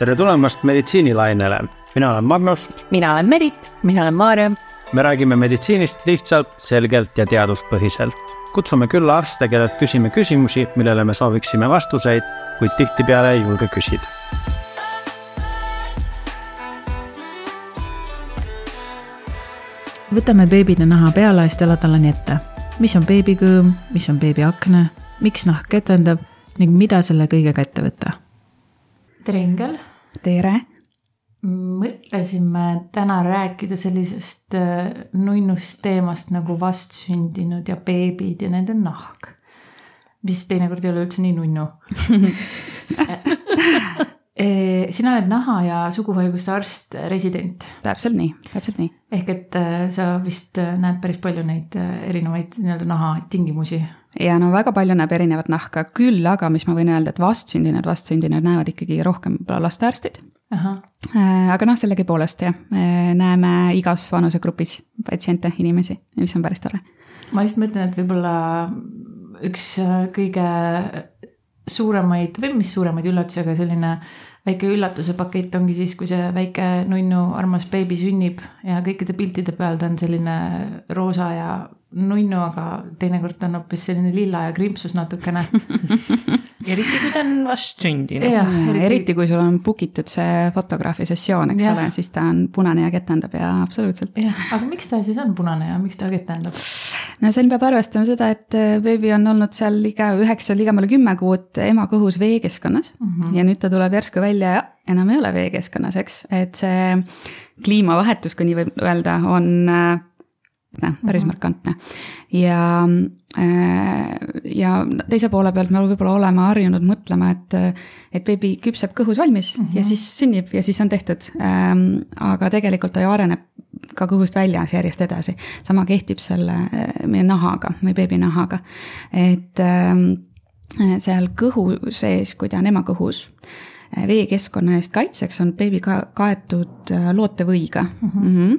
tere tulemast meditsiinilainele, mina olen Magnus. mina olen Merit. mina olen Maarja. me räägime meditsiinist lihtsalt, selgelt ja teaduspõhiselt. kutsume külla arste, kellelt küsime küsimusi, millele me sooviksime vastuseid, kuid tihtipeale ei julge küsida. võtame beebide naha pealaest jalatallani ette. mis on beebikõõm, mis on beebiakne, miks nahk etendab ning mida selle kõigega ette võtta? tere, Ingel. Tere. mõtlesime täna rääkida sellisest äh, nunnust teemast nagu vastsündinud ja beebid ja nende nahk. mis teinekord ei ole üldse nii nunnu sina oled naha ja suguhaiguste arst, resident. täpselt nii, täpselt nii. ehk et äh, sa vist äh, näed päris palju neid erinevaid nii-öelda naha tingimusi ja no väga palju näeb erinevat nahka, küll aga, mis ma võin öelda, et vastsündinud, vastsündinud näevad ikkagi rohkem võib-olla lastearstid. Äh, aga noh, sellegipoolest jah, näeme igas vanusegrupis patsiente, inimesi, mis on päris tore. ma just mõtlen, et võib-olla üks äh, kõige suuremaid või mis suuremaid üllatusi, aga selline väike üllatuse pakett ongi siis, kui see väike nunnu armas beebi sünnib ja kõikide piltide peal ta on selline roosa ja nunnu, aga teinekord on hoopis selline lilla ja krimpsus natukene eriti kui ta on vastsündinud. Eriti... eriti kui sul on book itud see fotograafi sessioon, eks ja. ole, siis ta on punane ja ketendab ja absoluutselt. aga miks ta siis on punane ja miks ta ketendab? no siin peab arvestama seda, et äh, beebi on olnud seal liga üheksa, ligemale kümme kuud ema kõhus veekeskkonnas mm -hmm. ja nüüd ta tuleb järsku välja ja enam ei ole veekeskkonnas, eks, et see kliimavahetus, kui nii võib öelda, on äh, noh, päris mm -hmm. markantne. ja, äh, ja teise poole pealt me võib-olla oleme harjunud mõtlema, et, et beebi küpseb kõhus valmis mm -hmm. ja siis sünnib ja siis on tehtud. Ähm, aga tegelikult ta ju areneb ka kõhust väljas järjest edasi. sama kehtib selle äh, meie nahaga või beebi nahaga, et ähm, seal kõhu sees, kui ta on ema kõhus Äh, veekeskkonna eest kaitseks on beebi ka kaetud äh, lootevõiga mm. -hmm. Mm -hmm.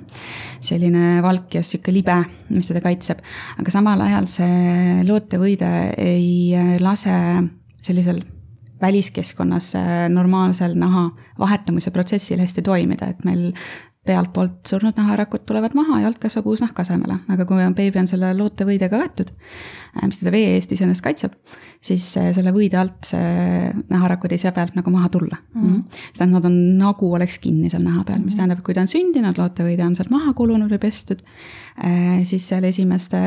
selline valk ja sihuke libe, mis teda kaitseb, aga samal ajal see lootevõide ei äh, lase sellisel väliskeskkonnas normaalsel naha vahetamise protsessil hästi toimida, et meil pealtpoolt surnud naharakud tulevad maha ja alt kasvab uus nahk asemele, aga kui on beebi on selle lootevõidega kaetud, mis teda vee eest iseenesest kaitseb, siis selle võide alt see naharakud ei saa pealt nagu maha tulla mm. -hmm. see tähendab, nad on nagu oleks kinni seal naha peal, mis mhm. tähendab, et kui ta on sündinud, lootevõide on sealt maha kulunud või pestud, siis seal esimeste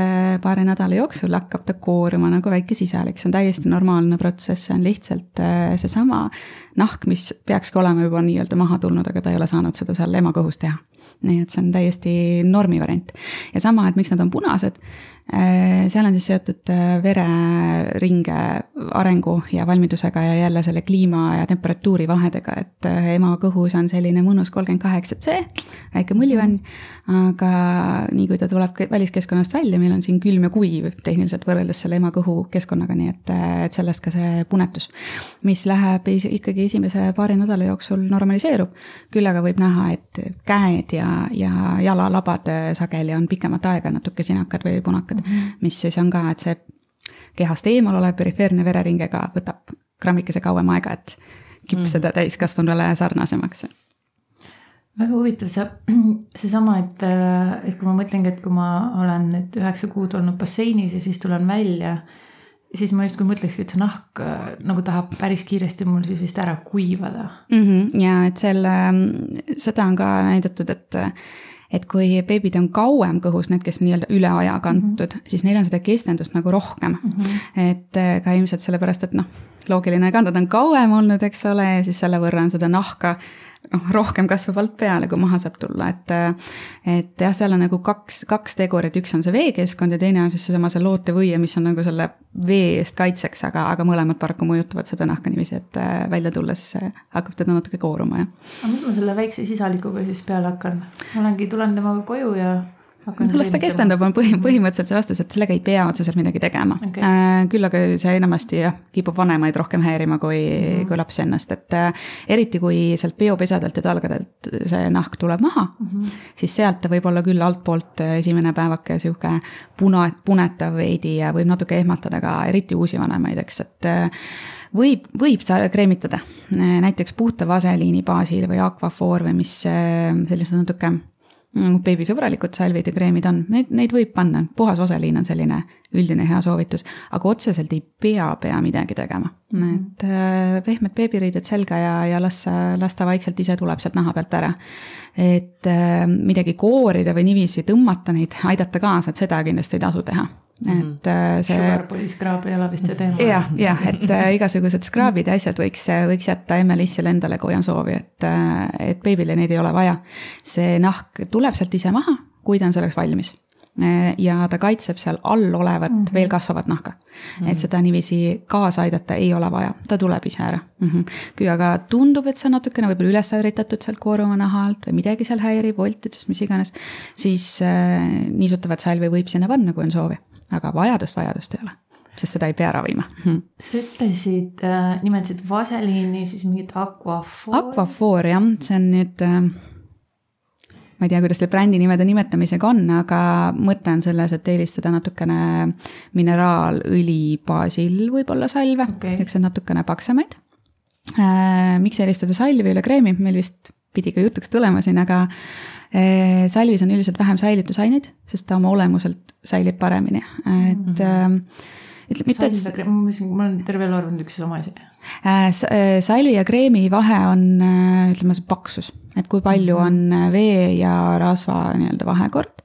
paari nädala jooksul hakkab ta kooruma nagu väike sisalik, see on täiesti normaalne protsess, see on lihtsalt seesama nahk, mis peakski olema juba nii-öelda maha tulnud, aga ta ei ole saanud seda seal ema kõhus teha. nii et see on täiesti normi variant. ja sama, et miks nad on punased Äh, seal on siis seotud äh, vereringe arengu ja valmidusega ja jälle selle kliima ja temperatuuri vahedega, et äh, ema kõhus on selline mõnus kolmkümmend kaheksa C, väike mullivann, aga nii kui ta tuleb väliskeskkonnast välja, meil on siin külm ja kuiv tehniliselt võrreldes selle ema kõhu keskkonnaga, nii et, et sellest ka see punetus, mis läheb ikkagi esimese paari nädala jooksul normaliseerub. küll aga võib näha, et käed ja, ja jalalabad sageli on pikemat aega natuke sinakad või punakad mm, -hmm. mis siis on ka, et see kehast eemal olev perifeerne vereringiga võtab grammikese kauem aega, et küpseda mm. täiskasvanule sarnasemaks väga huvitav see, seesama, et, et kui ma mõtlengi, et kui ma olen nüüd üheksa kuud olnud basseinis ja siis tulen välja, siis ma justkui mõtlekski, et see nahk nagu tahab päris kiiresti mul siis vist ära kuivada mm. -hmm. ja et selle, seda on ka näidatud, et et kui beebid on kauem kõhus, need, kes nii-öelda üle aja kantud mm, -hmm. siis neil on seda kestendust nagu rohkem mm. -hmm. et äh, ka ilmselt sellepärast, et noh, loogiline ka, nad on kauem olnud, eks ole, ja siis selle võrra on seda nahka noh, rohkem kasvab alt peale, kui maha saab tulla, et et jah, seal on nagu kaks, kaks tegurit, üks on see veekeskkond ja teine on siis seesama see lootevõie, mis on nagu selle vee eest kaitseks, aga, aga mõlemad paraku mõjutavad seda nahka niiviisi, et äh, välja tulles hakkab teda natuke kooruma, jah. aga mis ma selle väikse sisalikuga siis peale hakkan? ma olengi, tulen temaga koju ja no las ta kestendab, on põhi, põhimõtteliselt see vastus, et sellega ei pea otseselt midagi tegema okay.. Äh, küll aga see enamasti jah, kipub vanemaid rohkem häirima kui mm, -hmm. kui lapsi ennast, et äh, eriti kui sealt peopesadelt ja talgadelt see nahk tuleb maha mm, -hmm. siis sealt ta võib olla küll altpoolt äh, esimene päevake sihuke puna, punetav veidi ja võib natuke ehmatada ka eriti uusi vanemaid, eks, et võib, võib sa kreemitada näiteks puhta vaseliini baasil või Aquaphor või mis sellised natuke nagu beebisõbralikud salvid ja kreemid on, neid, neid võib panna, puhas vaseliin on selline üldine hea soovitus, aga otseselt ei pea, pea midagi tegema. -hmm. et äh, pehmed beebiriided selga ja, ja las, las ta vaikselt ise tuleb sealt naha pealt ära. et äh, midagi koorida või niiviisi tõmmata neid, aidata kaasa, et seda kindlasti ei tasu teha Mhm. Et äh, see. Sugarboy skraab ei ole vist see teema. jah, jah, et äh, igasugused skraabid ja asjad võiks, äh, võiks jätta emme-lissile endale, kui on soovi, et, et beebile neid ei ole vaja. see nahk tuleb sealt ise maha, kui ta on selleks valmis ja ta kaitseb seal all olevat mm -hmm. veel kasvavat nahka mm. -hmm. et seda niiviisi kaasa aidata ei ole vaja, ta tuleb ise ära mm. -hmm. kui aga tundub, et see on natukene võib-olla üles ärritatud sealt kooruma naha alt või midagi seal häirib, voltides, mis iganes, siis äh, niisutavat salvi võib sinna panna, kui on soovi aga vajadust, vajadust ei ole, sest seda ei pea ravima. sa ütlesid äh,, nimetasid vaseliini, siis mingit Aquaphor. Aquaphor jah, see on nüüd äh, ma ei tea, kuidas selle brändi nimede nimetamisega on, aga mõte on selles, et eelistada natukene mineraalõli baasil võib-olla salve okay., niisuguseid natukene paksemaid äh,. miks eelistada salvi üle kreemi, meil vist pidi ka jutuks tulema siin, aga salvis on üldiselt vähem säilitusaineid, sest ta oma olemuselt säilib paremini, et mm. -hmm ütleme mitte, et. ma mõtlesin, ma olen terve elu arvanud üks sama asi. Äh, äh, salvi ja kreemi vahe on, ütleme, see paksus, et kui palju mm -hmm. on vee ja rasva nii-öelda vahekord.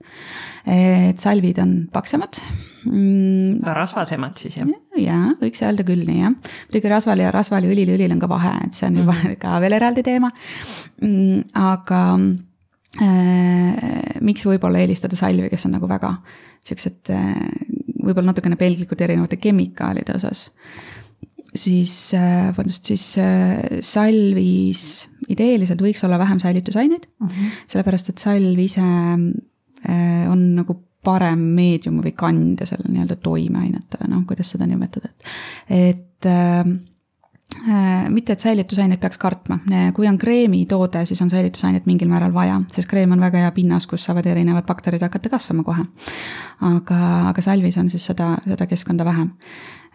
et salvid on paksemad mm.. rasvasemad siis jah? jaa, võiks öelda küll nii jah. muidugi rasval ja rasval ja õlil ja õlil on ka vahe, et see on juba mm -hmm. ka veel eraldi teema mm,. aga Äh, miks võib-olla eelistada salvi, kes on nagu väga siuksed äh, võib-olla natukene pelglikud erinevate kemikaalide osas. siis, äh, vabandust, siis salvis ideeliselt võiks olla vähem säilitusaineid mm, -hmm. sellepärast et salv ise on nagu parem meedium või kandja selle nii-öelda toimeainetele, noh, kuidas seda nimetada, et, et Äh, mitte, et säilitusaineid peaks kartma, äh, kui on kreemitoode, siis on säilitusainet mingil määral vaja, sest kreem on väga hea pinnas, kus saavad erinevad bakterid hakata kasvama kohe. aga, aga salvis on siis seda, seda keskkonda vähem.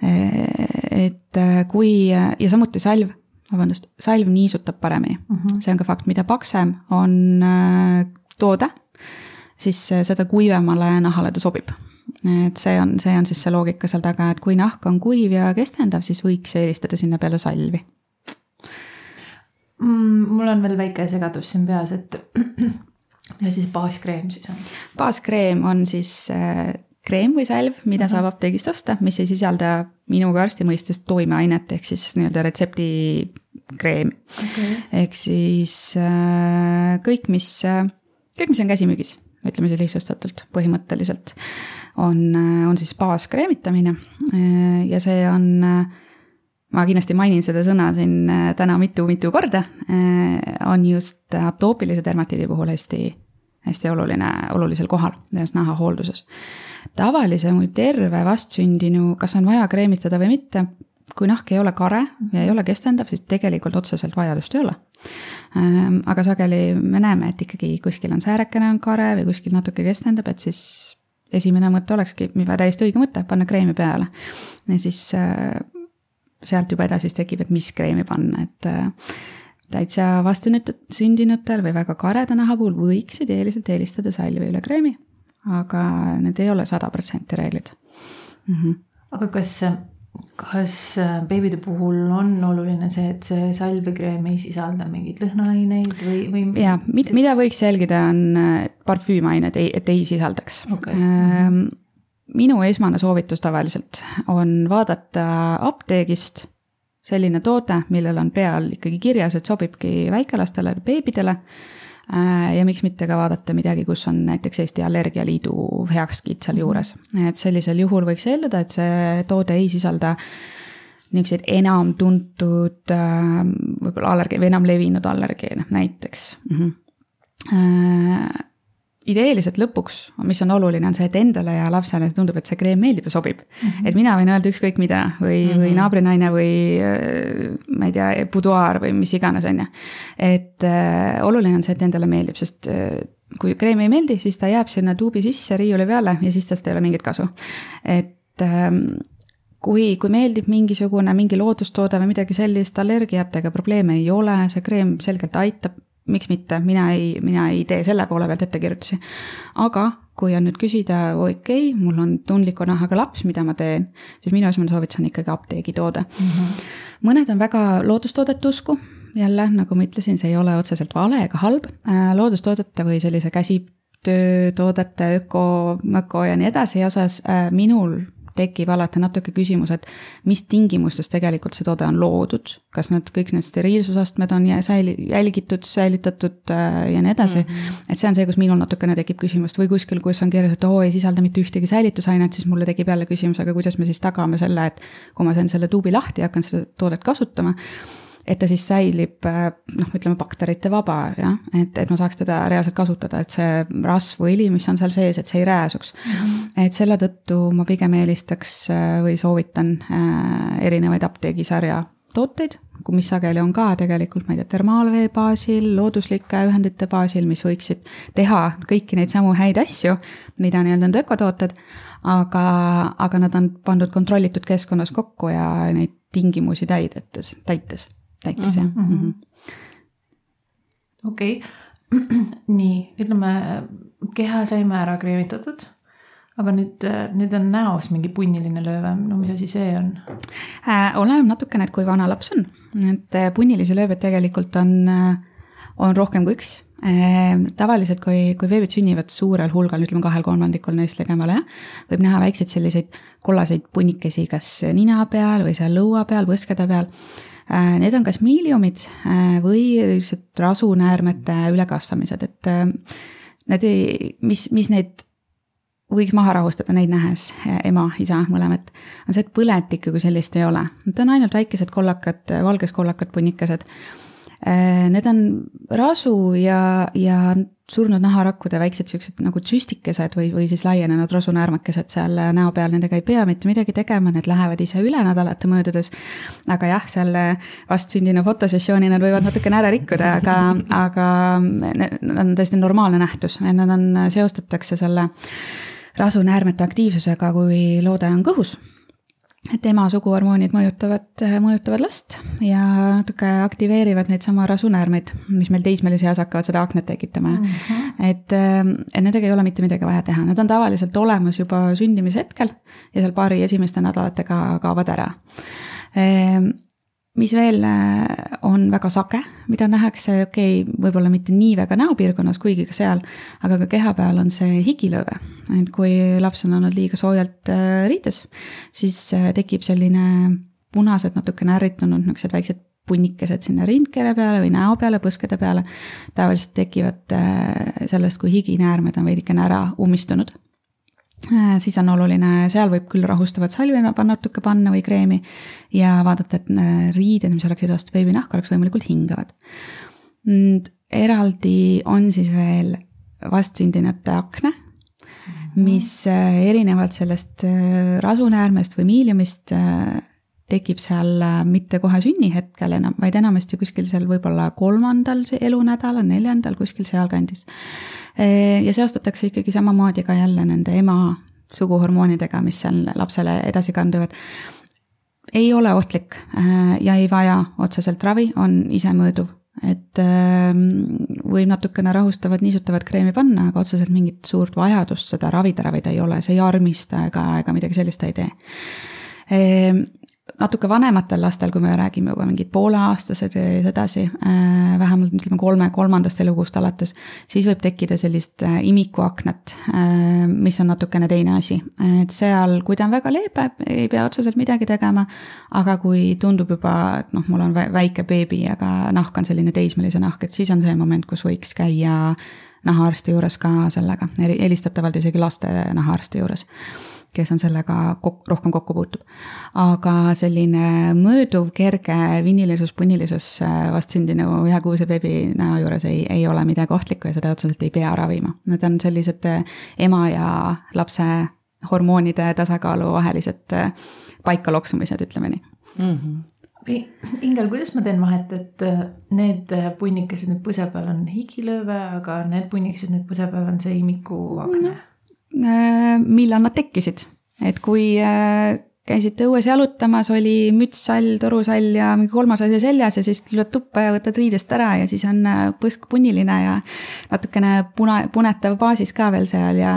Äh, et kui ja samuti salv, vabandust, salv niisutab paremini mm, -hmm. see on ka fakt, mida paksem on toode, siis seda kuivemale nahale ta sobib et see on, see on siis see loogika seal taga, et kui nahk on kuiv ja kestendav, siis võiks eelistada sinna peale salvi mm,. mul on veel väike segadus siin peas, et ja siis baaskreem siis on? baaskreem on siis äh, kreem või salv, mida mm -hmm. saab apteegist osta, mis ei sisalda minuga arsti mõistes toimeainet ehk siis nii-öelda retseptikreemi okay.. ehk siis äh, kõik, mis äh,, kõik, mis on käsimüügis, ütleme siis lihtsustatult, põhimõtteliselt on, on siis baaskreemitamine ja see on, ma kindlasti mainin seda sõna siin täna mitu-mitu korda, on just atoopilise dermatiidi puhul hästi, hästi oluline, olulisel kohal selles nahahoolduses. tavalise või terve vastsündinu, kas on vaja kreemitada või mitte, kui nahk ei ole kare ja ei ole kestendav, siis tegelikult otseselt vajadust ei ole. aga sageli me näeme, et ikkagi kuskil on säärekene on kare või kuskil natuke kestendab, et siis esimene mõte olekski, täiesti õige mõte, panna kreemi peale. ja siis äh, sealt juba edasi tekib, et mis kreemi panna, et äh, täitsa vastsündinutel või väga kareda naha puhul võiksid eeliselt eelistada salvi üle kreemi, aga need ei ole sada protsenti reeglid mm. -hmm. aga kas kas äh, beebide puhul on oluline see, et see salvekreem ei sisalda mingeid lõhnaaineid või, või? jaa, mida võiks jälgida, on äh, parfüümained, et ei sisaldaks okay.. Ähm, minu esmane soovitus tavaliselt on vaadata apteegist selline toode, millel on peal ikkagi kirjas, et sobibki väikelastele, beebidele ja miks mitte ka vaadata midagi, kus on näiteks Eesti Allergialiidu heakskiit sealjuures. Mhm. et sellisel juhul võiks eeldada, et see toode ei sisalda niisuguseid enam tuntud äh, võib-olla allergi- või enam levinud allergeene näiteks mm. -hmm ideeliselt lõpuks, mis on oluline, on see, et endale ja lapsele tundub, et see kreem meeldib ja sobib mm. -hmm. et mina võin öelda ükskõik mida või mm, -hmm. või naabrinaine või äh, ma ei tea, buduaar või mis iganes, on ju. et äh, oluline on see, et endale meeldib, sest äh, kui kreem ei meeldi, siis ta jääb sinna tuubi sisse riiuli peale ja siis tast ei ole mingit kasu. et äh, kui, kui meeldib mingisugune, mingi loodustoode või midagi sellist, allergiatega probleeme ei ole, see kreem selgelt aitab, miks mitte, mina ei, mina ei tee selle poole pealt ettekirjutusi. aga kui on nüüd küsida, okei okay,, mul on tundliku nahaga laps, mida ma teen, siis minu esimene soovitus on ikkagi apteegitoode mm. -hmm. mõned on väga loodustoodete usku, jälle, nagu ma ütlesin, see ei ole otseselt vale ega halb, äh, loodustoodete või sellise käsitöötoodete, öko, möko ja nii edasi osas äh, minul tekib alati natuke küsimus, et mis tingimustes tegelikult see toode on loodud, kas need kõik need steriilsusastmed on säili-, jälgitud, säilitatud äh, ja nii edasi mm. -hmm. et see on see, kus minul natukene tekib küsimust või kuskil, kus on kirjas, et oo, ei sisalda mitte ühtegi säilitusainet, siis mulle tekib jälle küsimus, aga kuidas me siis tagame selle, et kui ma teen selle tuubi lahti ja hakkan seda toodet kasutama et ta siis säilib noh, ütleme bakterite vaba jah, et, et ma saaks teda reaalselt kasutada, et see rasv või õli, mis on seal sees, et see ei rääsuks. -hmm. et selle tõttu ma pigem eelistaks äh, või soovitan äh, erinevaid apteegisarja tooteid, mis sageli on ka tegelikult, ma ei tea, termaalvee baasil, looduslike ühendite baasil, mis võiksid teha kõiki neid samu häid asju, mida nii-öelda need ökotooted, aga, aga nad on pandud kontrollitud keskkonnas kokku ja neid tingimusi täidetes, täites täitis jah mm -hmm.. okei okay. nii, ütleme keha saime ära kreemitatud aga nüüd, nüüd on näos mingi punniline lööve, no mis asi see on äh,? oleneb natukene, et kui vana laps on, et äh, punnilisi lööveid tegelikult on, äh, on rohkem kui üks äh,. tavaliselt, kui, kui beebid sünnivad suurel hulgal, ütleme kahel kolmandikul neist ligemale, võib näha väikseid selliseid kollaseid punnikesi kas nina peal või seal lõua peal, põskede peal need on kas miiliumid äh, või lihtsalt rasunäärmete ülekasvamised, et äh, need ei, mis, mis neid võiks maha rahustada neid nähes, ema, isa, mõlemat, on see, et põletikku kui sellist ei ole. Need on ainult väikesed kollakad, valgeskollakad punnikesed Äh, need on rasu ja, ja surnud naharakkude väiksed siuksed nagu süstikesed või, või siis laienenud rasunäärmakesed seal näo peal, nendega ei pea mitte midagi tegema, need lähevad ise üle nädalate möödudes. aga jah, selle vastsündinu fotosessiooni nad võivad natukene ära rikkuda, aga, aga need on täiesti normaalne nähtus, nad on, seostatakse selle rasunäärmete aktiivsusega, kui loode on kõhus et ema suguhormoonid mõjutavad, mõjutavad last ja natuke aktiveerivad neid sama rasunäärmeid, mis meil teismelise eas hakkavad seda aknet tekitama mm. -hmm. et, et nendega ei ole mitte midagi vaja teha, nad on tavaliselt olemas juba sündimise hetkel ja seal paari esimeste nädalatega kaovad ära ehm, mis veel äh, on väga sage, mida nähakse, okei okay,, võib-olla mitte nii väga näopiirkonnas, kuigi ka seal, aga ka keha peal on see higilööve. et kui laps on olnud liiga soojalt äh, riides, siis äh, tekib selline punased, natukene ärritunud niisugused väiksed punnikesed sinna rindkere peale või näo peale, põskede peale. tavaliselt tekivad sellest, kui higinäärmed on veidikene ära ummistunud siis on oluline, seal võib küll rahustavat salvi natuke panna või kreemi ja vaadata, et äh, riided, mis oleksid vastu beebinahka, oleks võimalikult hingavad. eraldi on siis veel vastsündinute akne, mis äh, erinevalt sellest rasunäärmest või miiliumist tekib seal mitte kohe sünnihetkel enam, vaid enamasti kuskil seal võib-olla kolmandal elunädalal, neljandal, kuskil sealkandis. Ja seostatakse ikkagi samamoodi ka jälle nende ema suguhormoonidega, mis seal lapsele edasi kanduvad. ei ole ohtlik äh, ja ei vaja otseselt ravi, on isemõõduv, et ähm, võib natukene rahustavat, niisutavat kreemi panna, aga otseselt mingit suurt vajadust seda ravida, ravida ei ole, see ei armista ega, ega midagi sellist ta ei tee natuke vanematel lastel, kui me räägime juba mingid pooleaastased ja sedasi, äh, vähemalt ütleme kolme, kolmandast elukuust alates, siis võib tekkida sellist äh, imikuaknat, äh, mis on natukene teine asi. et seal, kui ta on väga leebe, ei pea otseselt midagi tegema, aga kui tundub juba, et noh, mul on väike beebi, aga nahk on selline teismelise nahk, et siis on see moment, kus võiks käia nahaarsti juures ka sellega, helistatavalt isegi laste nahaarsti juures kes on sellega kok-, rohkem kokku puutub. aga selline mõõduv, kerge vinnilisus, punnilisus äh, vastsündinu ühekuuse beebi näo juures ei, ei ole midagi ohtlikku ja seda otseselt ei pea ravima. Need on sellised äh, ema ja lapse hormoonide tasakaalu vahelised äh, paikaloksumised, ütleme nii mm. -hmm. Ingel, kuidas ma teen vahet, et need punnikesed nüüd põse peal on higilööve, aga need punnikesed nüüd põse peal on see imikuakne no.? Äh, millal nad tekkisid. et kui, äh, käisite õues jalutamas, oli mütssall, torusall ja mingi kolmas asi seljas ja siis tuled tuppa ja võtad riidest ära ja siis on äh, põsk punniline ja natukene puna, punetav baasis ka veel seal ja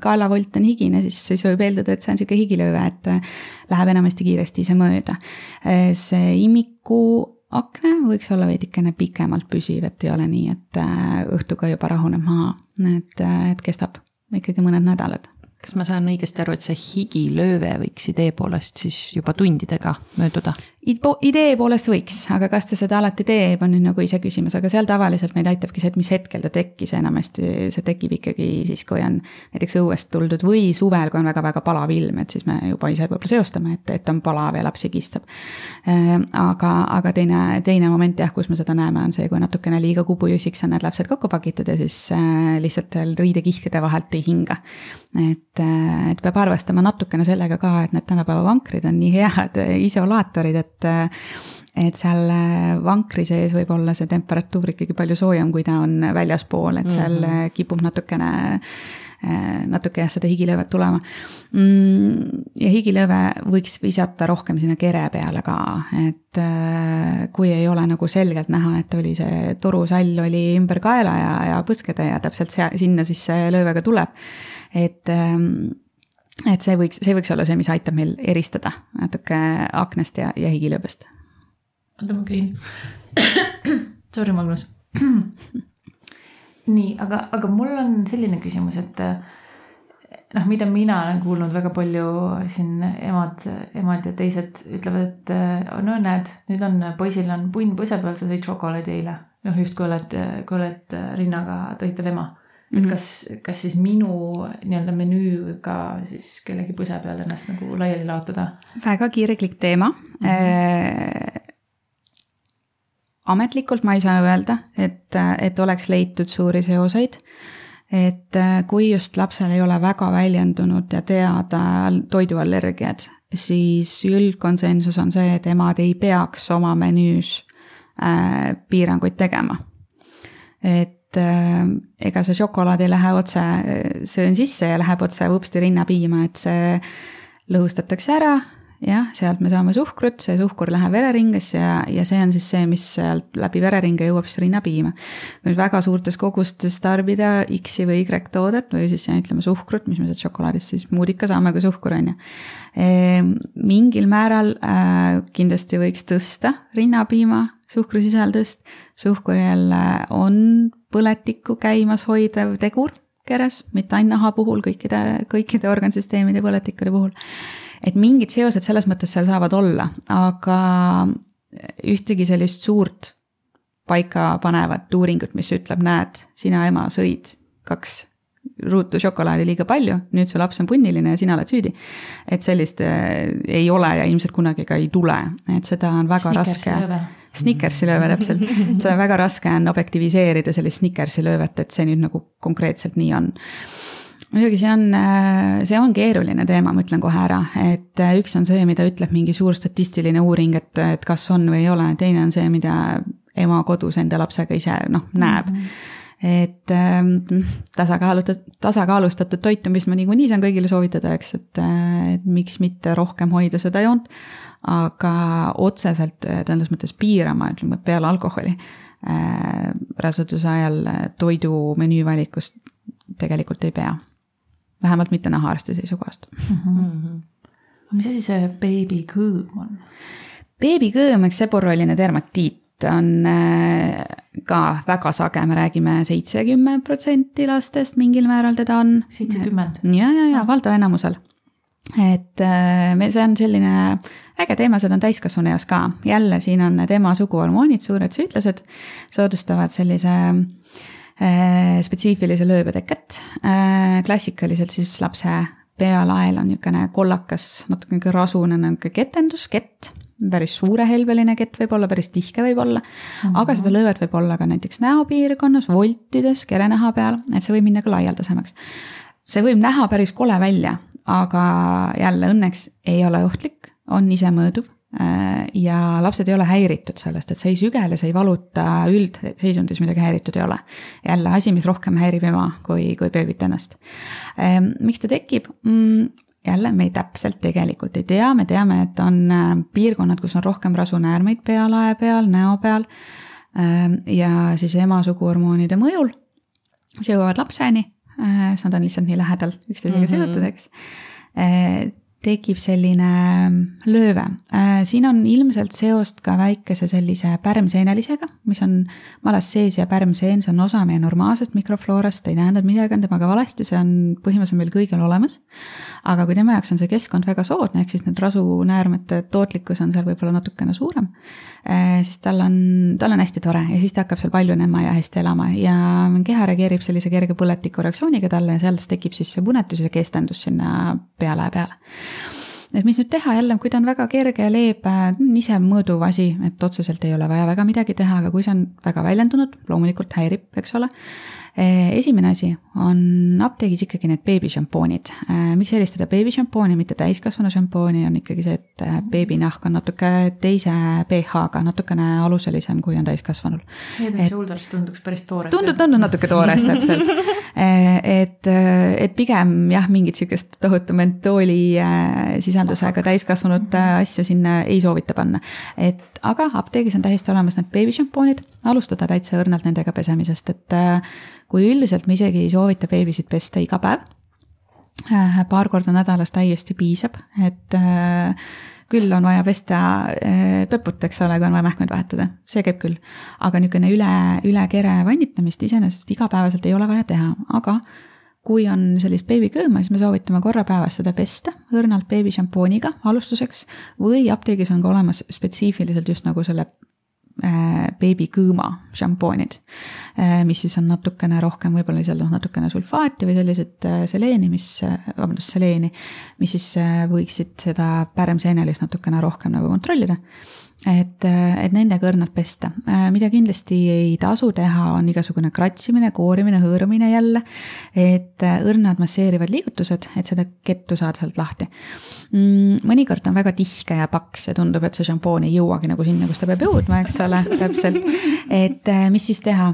kaelavolt on higine, siis, siis võib eeldada, et see on niisugune higilööve, et äh, läheb enamasti kiiresti ise mööda. See imiku akna võiks olla veidikene pikemalt püsiv, et ei ole nii, et õhtuga juba rahuneb maha, et, et kestab ikkagi mõned nädalad kas ma saan õigesti aru, et see higilööve võiks idee poolest siis juba tundidega mööduda? Idee poolest võiks, aga kas ta seda alati teeb, on nüüd nagu iseküsimus, aga seal tavaliselt meid aitabki see, et mis hetkel ta tekkis, enamasti see tekib ikkagi siis, kui on näiteks õuest tuldud või suvel, kui on väga-väga palav ilm, et siis me juba ise võib-olla seostame, et, et on palav ja laps higistab. Ehm, aga, aga teine, teine moment jah, kus me seda näeme, on see, kui natukene liiga kubujusiks on need lapsed kokku pakitud ja siis äh, lihtsalt veel riidekihtide vahelt ei hinga. et, äh, et peab arvestama natukene sellega ka, et need tänapäeva vankrid on nii head isolaatorid, et et et seal vankri sees võib olla see temperatuur ikkagi palju soojem, kui ta on väljaspool, et seal mm -hmm. kipub natukene natuke jah, seda higilöövet tulema. Mm, ja higilööve võiks visata rohkem sinna kere peale ka, et kui ei ole nagu selgelt näha, et oli see torusall oli ümber kaela ja, ja põskede ja täpselt sea, sinna siis see lööve ka tuleb. et et see võiks, see võiks olla see, mis aitab meil eristada natuke aknast ja, ja higilööbest. oota, ma käin. Sorry, Magnus. nii, aga, aga mul on selline küsimus, et noh, mida mina olen kuulnud väga palju siin emad, emad ja teised ütlevad, et no näed, nüüd on poisil on punn põse peal, sa sõid šokolaadi eile. noh, just kui oled, kui oled rinnaga talle ema et mhm. kas, kas siis minu nii-öelda menüüga siis kellegi põse peal ennast nagu laiali laotada? väga kirglik teema mm. -hmm. ametlikult ma ei saa öelda, et, et oleks leitud suuri seoseid. et äh, kui just lapsel ei ole väga väljendunud ja teada toiduallergiad, siis üldkonsensus on see, et emad ei peaks oma menüüs äh, piiranguid tegema. et ega see šokolaad ei lähe otse, söön sisse ja läheb otse vupsti rinnapiima, et see lõhustatakse ära, jah, sealt me saame suhkrut, see suhkur läheb vereringesse ja, ja see on siis see, mis sealt läbi vereringe jõuab siis rinnapiima. kui nüüd väga suurtes kogustes tarbida X-i või Y toodet või siis ütleme suhkrut, mis me sealt šokolaadist siis muud ikka saame kui suhkur, on ju. Ehm, mingil määral äh, kindlasti võiks tõsta rinnapiima suhkrusisaldust, suhkur jälle on põletikku käimas hoidev tegur keres, mitte ainult naha puhul, kõikide, kõikide organsüsteemide põletikude puhul. Et mingid seosed selles mõttes seal saavad olla, aga ühtegi sellist suurt paikapanevat uuringut, mis ütleb, näed, sina ema sõid kaks ruutu šokolaadi liiga palju, nüüd su laps on punniline ja sina oled süüdi. et sellist äh, ei ole ja ilmselt kunagi ka ei tule, et seda on väga Snickersi raske Snickersi lööve täpselt, seda on väga raske on objektiviseerida sellist Snickersi löövet, et see nüüd nagu konkreetselt nii on muidugi see on, see on keeruline teema, ma ütlen kohe ära, et üks on see, mida ütleb mingi suur statistiline uuring, et, et kas on või ei ole, teine on see, mida ema kodus enda lapsega ise noh, näeb mm. -hmm et äh, tasakaalustatud, tasakaalustatud toitumist ma niikuinii saan kõigile soovitada, eks, et, et miks mitte rohkem hoida seda joont aga otseselt äh, selles mõttes piirama, ütleme peale alkoholi äh, raseduse ajal äh, toidu menüüvalikust tegelikult ei pea. Vähemalt mitte nahaarsti seisukohast mm. -hmm. mis asi see beebikõõm on? beebikõõm, eks seborrooline dermatiit on ka väga sage, me räägime seitsekümmend protsenti lastest mingil määral teda on. seitsekümmend? ja, ja, ja valdav enamusel et äh, me, see on selline äge teema, seda on täiskasvanu eas ka. jälle siin on need ema suguhormoonid, suured süütlased, soodustavad sellise äh, spetsiifilise lööbeteket äh,. klassikaliselt siis lapse pealael on niisugune kollakas, natuke rasune niisugune ketendus, kett päris suurehelbeline kett võib olla, päris tihke võib olla mm, -hmm. aga seda löövet võib olla ka näiteks näopiirkonnas, voltides, kerenaha peal, et see võib minna ka laialdasemaks. see võib näha päris kole välja, aga jälle õnneks ei ole ohtlik, on isemõõduv äh, ja lapsed ei ole häiritud sellest, et see ei sügele, see ei valuta, üldseisundis midagi häiritud ei ole. jälle asi, mis rohkem häirib ema kui, kui beebit ennast. Ähm, miks ta tekib? Mm, jälle me ei täpselt tegelikult ei tea, me teame, et on äh, piirkonnad, kus on rohkem rasunäärmeid pealae peal, näo peal. Äh, ja siis ema suguhormoonide mõjul, mis jõuavad lapseni, siis nad on lihtsalt nii lähedal üksteisega mm -hmm. seotud, eks tekib selline ähm, lööve. Äh, siin on ilmselt seost ka väikese sellise pärmseenelisega, mis on malas sees ja pärmseen, see on osa meie normaalsest mikrofloorast, ei tähenda, et midagi on temaga valesti, see on põhimõtteliselt meil kõigil olemas. aga kui tema jaoks on see keskkond väga soodne, ehk siis need rasunäärmete tootlikkus on seal võib-olla natukene suurem, äh, siis tal on, tal on hästi tore ja siis ta hakkab seal paljunema ja hästi elama ja keha reageerib sellise kerge põletiku reaktsiooniga talle ja sealt tekib siis see punetus ja kestendus sinna peale ja peale et mis nüüd teha jälle, kui ta on väga kerge leebe, ise mõõduv asi, et otseselt ei ole vaja väga midagi teha, aga kui see on väga väljendunud, loomulikult häirib, eks ole esimene asi on apteegis ikkagi need beebišampoonid. Eh, miks eelistada beebišampooni, mitte täiskasvanu šampooni, on ikkagi see, et eh, beebinahk on natuke teise pH-ga, natukene aluselisem, kui on täiskasvanul. And Shoulders tunduks päris toores. tundub, tundub natuke toores täpselt et, et pigem jah, mingit sihukest tohutu mentooli sisaldusega täiskasvanute asja sinna ei soovita panna. et aga apteegis on täiesti olemas need beebišampoonid, alustada täitsa õrnalt nendega pesemisest, et kui üldiselt me isegi ei soovita beebisid pesta iga päev, äh, paar korda nädalas täiesti piisab, et äh, küll on vaja pesta äh, peput, eks ole, kui on vaja mähkmeid vahetada, see käib küll. aga niisugune üle, üle kere vannitamist iseenesest igapäevaselt ei ole vaja teha, aga kui on sellist beebikõõma, siis me soovitame korra päevas seda pesta õrnalt beebišampooniga alustuseks või apteegis on ka olemas spetsiifiliselt just nagu selle beebikõõma šampoonid, äh, mis siis on natukene rohkem, võib-olla seal noh, natukene sulfaati või sellised äh, seleeni, mis, vabandust, seleeni, mis siis võiksid seda pärmseenelist natukene rohkem nagu kontrollida et, et nendega õrnalt pesta. mida kindlasti ei tasu teha, on igasugune kratsimine, koorimine, hõõrumine jälle. et õrnad masseerivad liigutused, et seda kettu saada sealt lahti. Mm, mõnikord on väga tihke ja paks ja tundub, et see šampoon ei jõuagi nagu sinna, kus ta peab jõudma, eks ole, täpselt. et mis siis teha,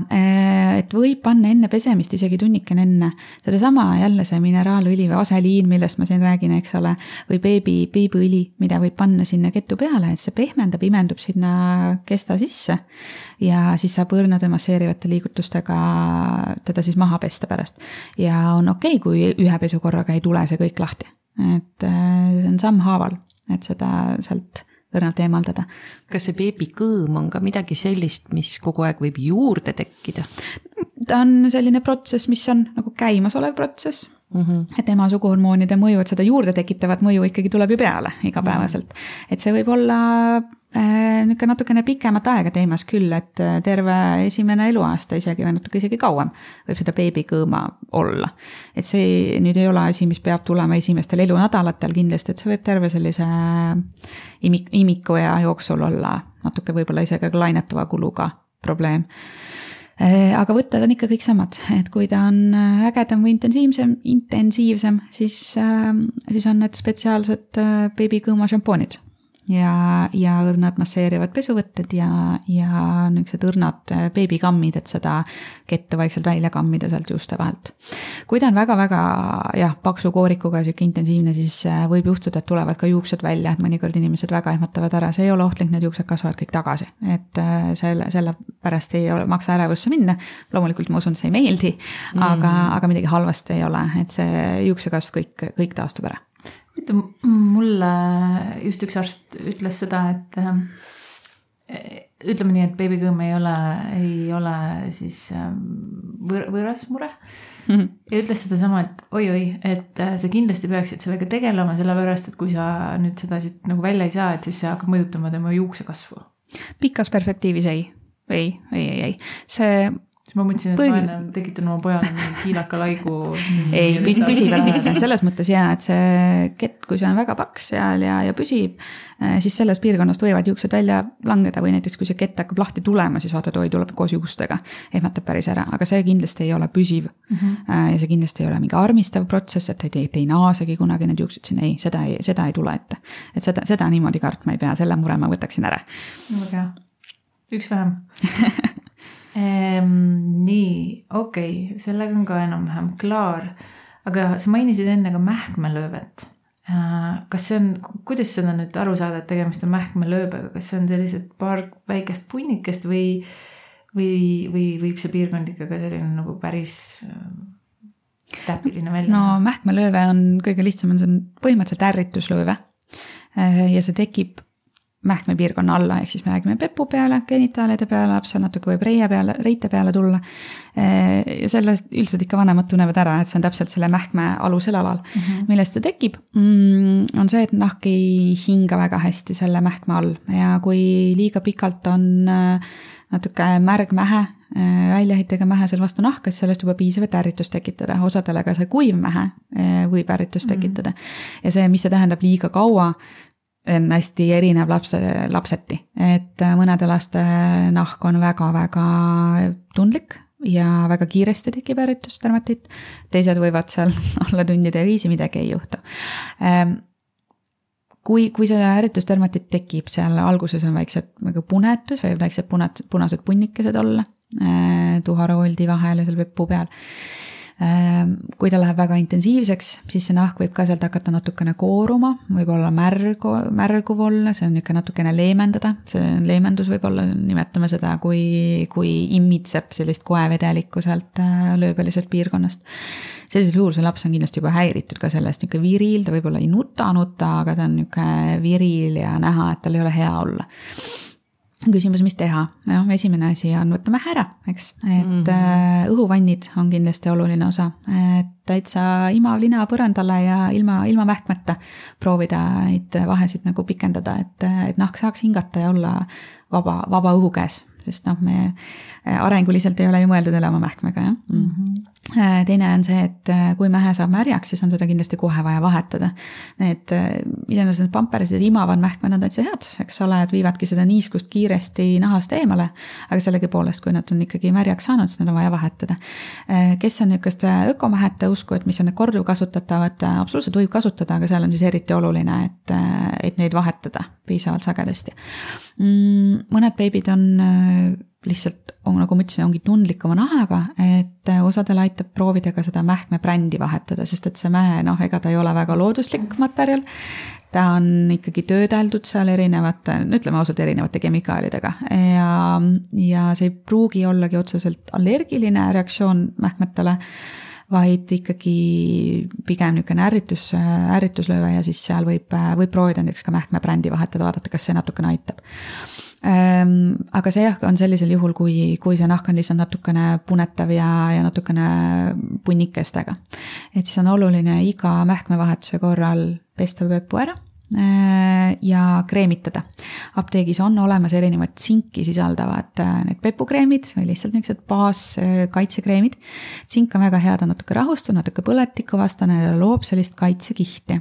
et võib panna enne pesemist isegi tunnikene enne sedasama jälle see mineraalõli või aseliin, millest ma siin räägin, eks ole, või beebi, beebiõli, mida võib panna sinna ketu peale, et see pehmendab, imendab imendub sinna kesta sisse ja siis saab õrnade masseerivate liigutustega teda siis maha pesta pärast. ja on okei okay,, kui ühe pesukorraga ei tule see kõik lahti, et äh, see on sammhaaval, et seda sealt õrnalt eemaldada. kas see beebikõõm on ka midagi sellist, mis kogu aeg võib juurde tekkida? ta on selline protsess, mis on nagu käimasolev protsess Mm -hmm. et ema suguhormoonide mõju, et seda juurde tekitavat mõju ikkagi tuleb ju peale igapäevaselt. -hmm. et see võib olla äh, niisugune natukene pikemat aega teemas küll, et äh, terve esimene eluaasta isegi või natuke isegi kauem võib seda beebikõõma olla. et see nüüd ei ole asi, mis peab tulema esimestel elunädalatel kindlasti, et see võib terve sellise imik-, imikuea jooksul olla natuke võib-olla isegi lainetava kuluga probleem Äh, aga võtted on ikka kõik samad, et kui ta on äh, ägedam või intensiivsem, intensiivsem, siis, äh, siis on need spetsiaalsed beebikõõma šampoonid ja, ja õrnad masseerivad pesuvõtted ja, ja niisugused õrnad äh, beebikammid, et seda kette vaikselt välja kammida sealt juuste vahelt. kui ta on väga-väga jah, paksu koorikuga, sihuke intensiivne, siis äh, võib juhtuda, et tulevad ka juuksed välja, et mõnikord inimesed väga ehmatavad ära, see ei ole ohtlik, need juuksed kasvavad kõik tagasi, et äh, selle, sellepärast ei ole, maksa ärevusse minna. loomulikult ma usun, see ei meeldi, aga mm., aga midagi halvasti ei ole, et see juuksekasv kõik, kõik taastub ära huvitav, mulle just üks arst ütles seda, et äh, ütleme nii, et beebikõmm ei ole, ei ole siis ähm, võr võõras mure mm. -hmm. ja ütles sedasama, et oi-oi, et äh, sa kindlasti peaksid sellega tegelema, sellepärast et kui sa nüüd seda siit nagu välja ei saa, et siis see hakkab mõjutama tema juuksekasvu. pikas perspektiivis ei, ei, ei, ei, ei, see siis ma mõtlesin, et Põhi... ma enne tekitan oma pojale mingi kiilaka laigu. ei, püsivalt mitte, selles mõttes jaa, et see kett, kui see on väga paks seal ja, ja püsib, eh, siis sellest piirkonnast võivad juuksed välja langeda või näiteks kui see kett hakkab lahti tulema, siis vaatad, oi, tuleb koos juustega. ehmatab päris ära, aga see kindlasti ei ole püsiv mm. -hmm. ja see kindlasti ei ole mingi armistav protsess, et ei, ei naasegi kunagi need juuksed sinna, ei, seda ei, seda ei tule ette. et seda, seda niimoodi kartma ei pea, selle mure ma võtaksin ära. väga hea, üks vähem ehm,. nii, okei okay., sellega on ka enam-vähem klaar. aga sa mainisid enne ka mähkmelöövet kas see on, kuidas seda nüüd aru saada, et tegemist on mähkmelööbega, kas see on sellised paar väikest punnikest või, või, või võib see piirkond ikka ka selline nagu päris täpiline välja? no mähkmelööve on kõige lihtsam, on see on põhimõtteliselt ärrituslööve. ja see tekib mähkmepiirkonna alla, ehk siis me räägime pepu peale, genitaalide peale, lapsel natuke võib reie peale, reite peale tulla. ja sellest üldiselt ikka vanemad tunnevad ära, et see on täpselt selle mähkme alusel alal mm. -hmm. millest see tekib, on see, et nahk ei hinga väga hästi selle mähkme all ja kui liiga pikalt on äh, natuke märg mähe, äh, väljaheitega mähe seal vastu nahka, siis sellest juba piisab, et ärritust tekitada, osadele ka see kuiv mähe äh, võib ärritust mm -hmm. tekitada. ja see, mis see tähendab liiga kaua, on hästi erinev lapse, lapseti, et äh, mõnede laste nahk on väga-väga tundlik ja väga kiiresti tekib ärritusdermatiit, teised võivad seal olla tundide viisi, midagi ei juhtu. Ähm, kui, kui see ärritusdermatiit tekib, seal alguses on väiksed nagu punetus, võivad väiksed punased, punased punnikesed olla äh, tuharooldi vahel ja seal puu peal. Kui ta läheb väga intensiivseks, siis see nahk võib ka sealt hakata natukene kooruma, võib-olla märgu, märguv olla, see on niisugune natukene leemendada, see leemendus võib-olla, nimetame seda, kui, kui immitseb sellist koevedelikku sealt äh, lööbeliselt piirkonnast. sellisel juhul see laps on kindlasti juba häiritud ka sellest, niisugune viril, ta võib-olla ei nuta, nuta, aga ta on niisugune viril ja näha, et tal ei ole hea olla küsimus, mis teha, noh, esimene asi on, võtame ära, eks, et mm -hmm. õhuvannid on kindlasti oluline osa, et täitsa imav lina põrandale ja ilma, ilma vähkmeta proovida neid vahesid nagu pikendada, et, et nahk saaks hingata ja olla vaba, vaba õhu käes, sest noh, me arenguliselt ei ole ju mõeldud elama mähkmega, jah mm. -hmm Äh, teine on see, et äh, kui mähe saab märjaks, siis on seda kindlasti kohe vaja vahetada. Need äh, iseenesest need pampersid imavad mähkmed on täitsa head, eks ole, et viivadki seda niiskust kiiresti nahast eemale. aga sellegipoolest, kui nad on ikkagi märjaks saanud, siis need on vaja vahetada. kes on niisugust ökomähete usku, et mis on need korduvkasutatavad, absoluutselt võib kasutada, aga seal on siis eriti oluline, et, et neid vahetada piisavalt sagedasti. Mm, mõned beebid on lihtsalt on, nagu ma ütlesin, ongi tundlikuma nahaga, et osadel aitab proovida ka seda mähkme brändi vahetada, sest et see mäe, noh, ega ta ei ole väga looduslik materjal. ta on ikkagi töödeldud seal erinevate, no ütleme ausalt, erinevate kemikaalidega ja, ja see ei pruugi ollagi otseselt allergiline reaktsioon mähkmetele vaid ikkagi pigem niisugune ärritus, ärrituslööve ja siis seal võib, võib proovida näiteks ka mähkme brändi vahetada, vaadata, kas see natukene aitab aga see jah, on sellisel juhul, kui, kui see nahk on lihtsalt natukene punetav ja, ja natukene punnikestega. et siis on oluline iga mähkmevahetuse korral pesta pepu ära Äh, ja kreemitada. apteegis on olemas erinevad tsinki sisaldavad äh, need pepukreemid või lihtsalt niisugused baaskaitsekreemid. tsink on väga hea, ta on natuke rahustav, natuke põletikuvastane ja loob sellist kaitsekihti.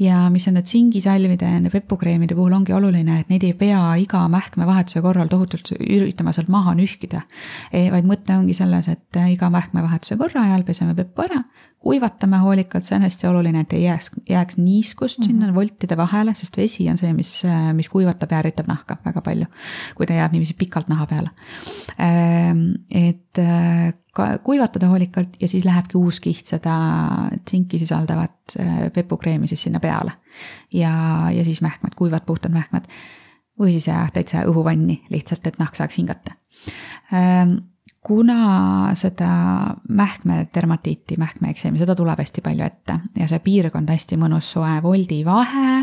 Ja mis on need tsingisalvide ja nende pepukreemide puhul ongi oluline, et neid ei pea iga mähkmevahetuse korral tohutult üritama sealt maha nühkida. E, vaid mõte ongi selles, et iga mähkmevahetuse korra ajal peseme peppu ära, kuivatame hoolikalt, see on hästi oluline, et ei jääks, jääks niiskust mm -hmm. sinna voltide vahele, sest vesi on see, mis, mis kuivatab ja ärritab nahka väga palju. kui ta jääb niiviisi pikalt naha peale. Ehm, et kuivatada hoolikalt ja siis lähebki uus kiht seda tsinki sisaldavat äh, pepukreemi siis sinna peale. ja, ja siis mähkmed, kuivad puhtad mähkmed. või siis jah, täitsa õhuvanni lihtsalt, et nahk saaks hingata ehm, kuna seda mähkmedermatiiti, mähkmeekseemi, seda tuleb hästi palju ette ja see piirkond hästi mõnus soe, voldi vahe,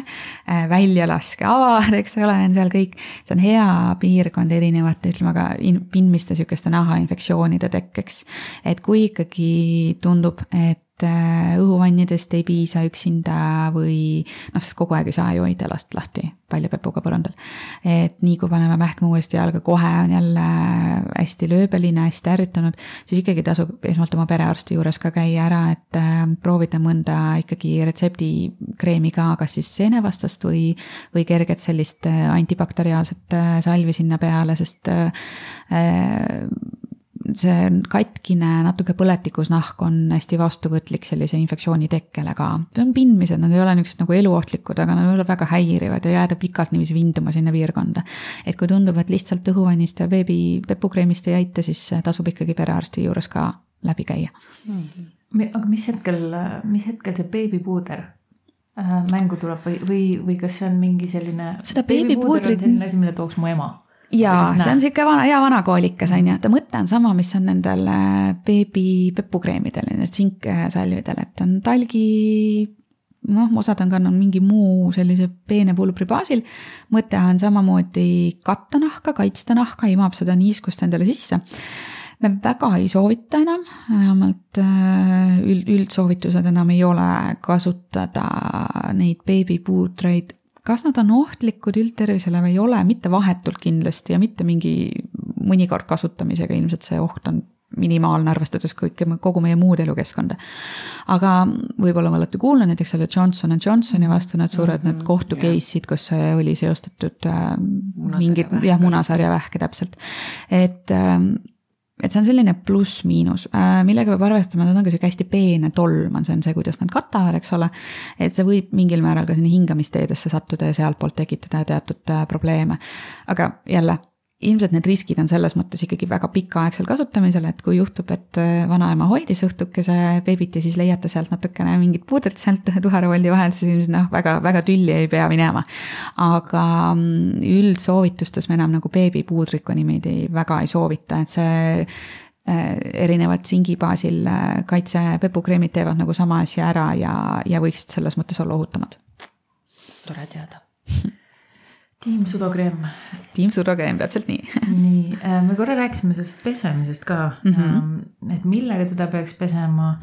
äh, väljalaske avar, eks ole, on seal kõik, see on hea piirkond erinevate, ütleme ka pindmiste sihukeste nahainfektsioonide tekkeks. et kui ikkagi tundub, et õhuvannidest ei piisa üksinda või noh, sest kogu aeg ei saa ju hoida last lahti palja pepuga põrandal. et nii kui paneme mähkme uuesti jalga, kohe on jälle hästi lööbeline, hästi ärritunud, siis ikkagi tasub esmalt oma perearsti juures ka käia ära, et äh, proovida mõnda ikkagi retseptikreemi ka, kas siis seenevastast või, või kerget sellist äh, antibakteriaalset salvi sinna peale, sest see katkine, natuke põletikus nahk on hästi vastuvõtlik sellise infektsiooni tekkele ka. Need on pindmised, nad ei ole niisugused nagu eluohtlikud, aga nad ei ole väga häirivad ja jääda pikalt niiviisi vinduma sinna piirkonda. et kui tundub, et lihtsalt õhuvannist ja beebi pepukreemist ei aita, siis tasub ikkagi perearsti juures ka läbi käia mm. -hmm. aga mis hetkel, mis hetkel see beebipuuder äh, mängu tuleb või, või, või kas see on mingi selline. Seda beebipuudrit- selline asi, mille tooks mu ema. Jaa, see on sihuke vana, hea vanakoolikas on ju, ta mõte on sama, mis on nendel äh, beebi pepukreemidel, nendel sinksalvidel, et on talgi. noh, osad on kandnud mingi muu sellise peene pulbri baasil. mõte on samamoodi katta nahka, kaitsta nahka, imab seda niiskust endale sisse me väga ei soovita enam, vähemalt äh, üld, üldsoovitused enam ei ole kasutada neid beebipuudreid. Kas nad on ohtlikud üldtervisele või ei ole, mitte vahetult kindlasti ja mitte mingi mõnikord kasutamisega, ilmselt see oht on minimaalne, arvestades kõike, kogu meie muud elukeskkonda. aga võib-olla me olete kuulnud näiteks selle Johnson and Johnsoni vastu need suured mm -hmm, need kohtu jah. case'id, kus oli seostatud äh, mingid, jah, munasarjavähke täpselt. et ähm, et see on selline pluss-miinus, millega peab arvestama, nad on ka sihuke hästi peene tolm on, see on see, kuidas nad katavad, eks ole. et see võib mingil määral ka sinna hingamisteedesse sattuda ja sealtpoolt tekitada teatud äh, probleeme. aga jälle, ilmselt need riskid on selles mõttes ikkagi väga pikaaegsel kasutamisel, et kui juhtub, et äh, vanaema hoidis õhtukese beebit ja siis leiate sealt natukene mingit puudrit sealt tuharevoldi vahelt, siis ilmselt noh, väga, väga tülli ei pea minema. aga mm, üldsoovitustes me enam nagu beebipuudrit kui niimoodi väga ei soovita, et see äh, erinevad singi baasil äh, kaitsepepukreemid teevad nagu sama asja ära ja, ja võiksid selles mõttes olla ohutumad. tore teada. tiim Sudokreem. tiim Surrogreem, täpselt nii nii, me korra rääkisime sellest pesemisest ka mm. -hmm. et millega teda peaks pesema,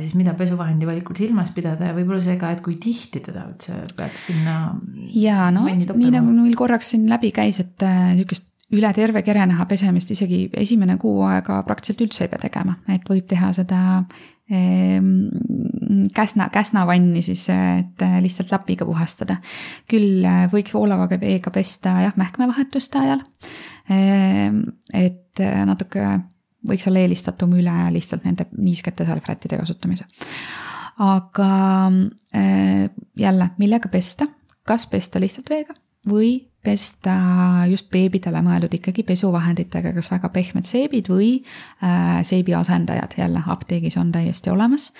siis mida pesuvahendi valikul silmas pidada ja võib-olla see ka, et kui tihti teda üldse peaks sinna. ja no vanni nii nagu meil korraks siin läbi käis, et äh, niisugust üle terve kerenaha pesemist isegi esimene kuu aega praktiliselt üldse ei pea tegema, et võib teha seda käsna, käsnavanni siis, et äh, lihtsalt lapiga puhastada. küll äh, võiks voolava veega pesta jah, mähkmevahetuste ajal. Ehm, et äh, natuke võiks olla eelistatum üle lihtsalt nende niiskete salvrättide kasutamise. aga jälle, millega pesta, kas pesta lihtsalt veega või pesta just beebidele mõeldud ikkagi pesuvahenditega, kas väga pehmed seebid või äh, seebi asendajad, jälle apteegis on täiesti olemas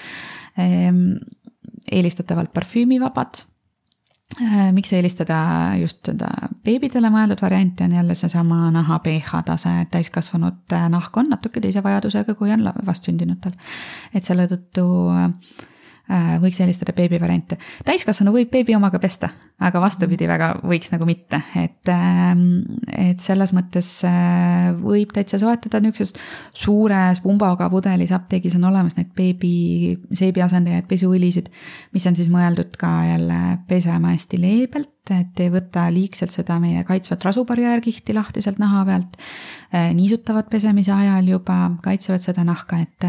ehm,. eelistatavalt parfüümivabad Äh, miks eelistada just seda beebidele mõeldud varianti, on jälle seesama naha pH tase, et täiskasvanute nahk on natuke teise vajadusega, kui on vastsündinutel. et selle tõttu äh, võiks eelistada beebi variante. täiskasvanu võib beebi omaga pesta, aga vastupidi väga võiks nagu mitte, et, ähm, et selles mõttes äh, võib täitsa soetada niisuguses suures pumbaga pudelis apteegis on olemas need beebi, seebi asendajaid, pesuõlisid, mis on siis mõeldud ka jälle pesema hästi leebelt, et ei võta liigselt seda meie kaitsvat rasubarjäärkihti lahti sealt naha pealt. niisutavad pesemise ajal juba, kaitsevad seda nahka, et,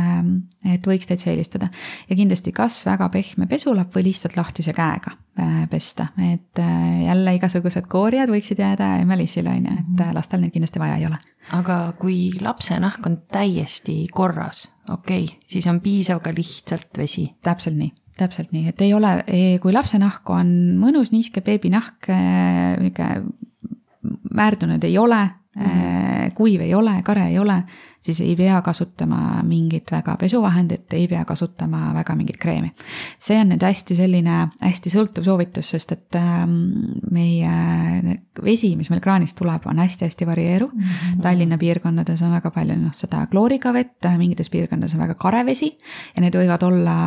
et võiks täitsa eelistada. ja kindlasti kas väga pehme pesulapp või lihtsalt lahtise käega äh, pesta, et äh, jälle igasugused koorijad võiksid jääda emelissile, on ju, et äh, lastel neid kindlasti vaja ei ole. aga kui lapse nahk on täiesti korras, okei okay,, siis on piisav ka lihtsalt vesi. täpselt nii, täpselt nii, et ei ole, kui lapse nahk on mõnus niiske beebinahk, niisugune määrdunud ei ole mm, -hmm. kuiv ei ole, kare ei ole, siis ei pea kasutama mingit väga pesuvahendit, ei pea kasutama väga mingit kreemi. see on nüüd hästi selline hästi sõltuv soovitus, sest et ähm, meie vesi, mis meil kraanist tuleb, on hästi-hästi varieeruv mm. -hmm. Tallinna piirkondades on väga palju noh, seda klooriga vett, mingites piirkondades on väga kare vesi ja need võivad olla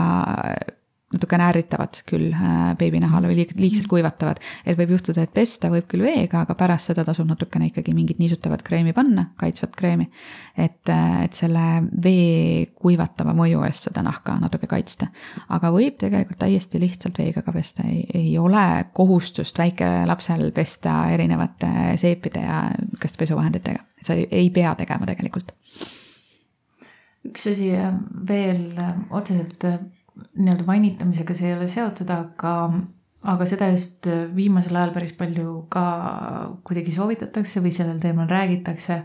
natukene ärritavad küll äh, beebinahale või liig, liigselt kuivatavad. et võib juhtuda, et pesta võib küll veega, aga pärast seda tasub natukene ikkagi mingit niisutavat kreemi panna, kaitsvat kreemi. et, et selle vee kuivatava mõju eest seda nahka natuke kaitsta. aga võib tegelikult täiesti lihtsalt veega ka pesta, ei, ei ole kohustust väikelapsel pesta erinevate seepide ja niisuguste pesuvahenditega, et sa ei, ei pea tegema tegelikult. üks asi veel otseselt nii-öelda vannitamisega see ei ole seotud, aga, aga seda just viimasel ajal päris palju ka kuidagi soovitatakse või sellel teemal räägitakse.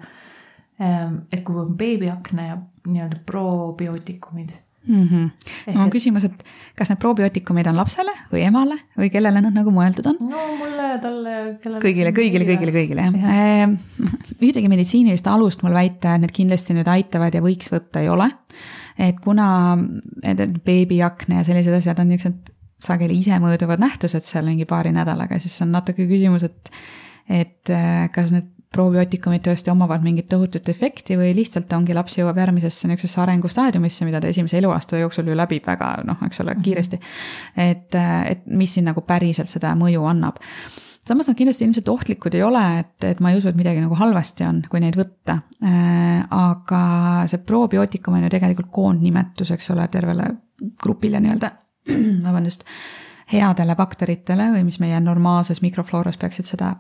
et kui on beebiakne ja nii-öelda probiootikumid mm. -hmm. no on küsimus, et kas need probiootikumid on lapsele või emale või kellele nad nagu mõeldud on? no mulle, talle, kellele. kõigile, kõigile, kõigile, kõigile jah ja. ja.. ühtegi meditsiinilist alust mul väita, et need kindlasti nüüd aitavad ja võiks võtta ei ole. Et kuna beebiakne ja sellised asjad on niisugused sageli isemõõduvad nähtused seal mingi paari nädalaga, siis on natuke küsimus, et, et äh, kas need probiootikumid tõesti omavad mingit tohutut efekti või lihtsalt ongi laps jõuab järgmisesse niisugusesse arengustaadiumisse, mida ta esimese eluaasta jooksul ju läbib väga noh, eks ole, kiiresti. et, et mis siin nagu päriselt seda mõju annab samas nad kindlasti ilmselt ohtlikud ei ole, et, et ma ei usu, et midagi nagu halvasti on, kui neid võtta äh,. aga see probiootikum on ju tegelikult koondnimetus, eks ole, tervele grupile nii-öelda, vabandust, headele bakteritele või mis meie normaalses mikroflooras peaksid seda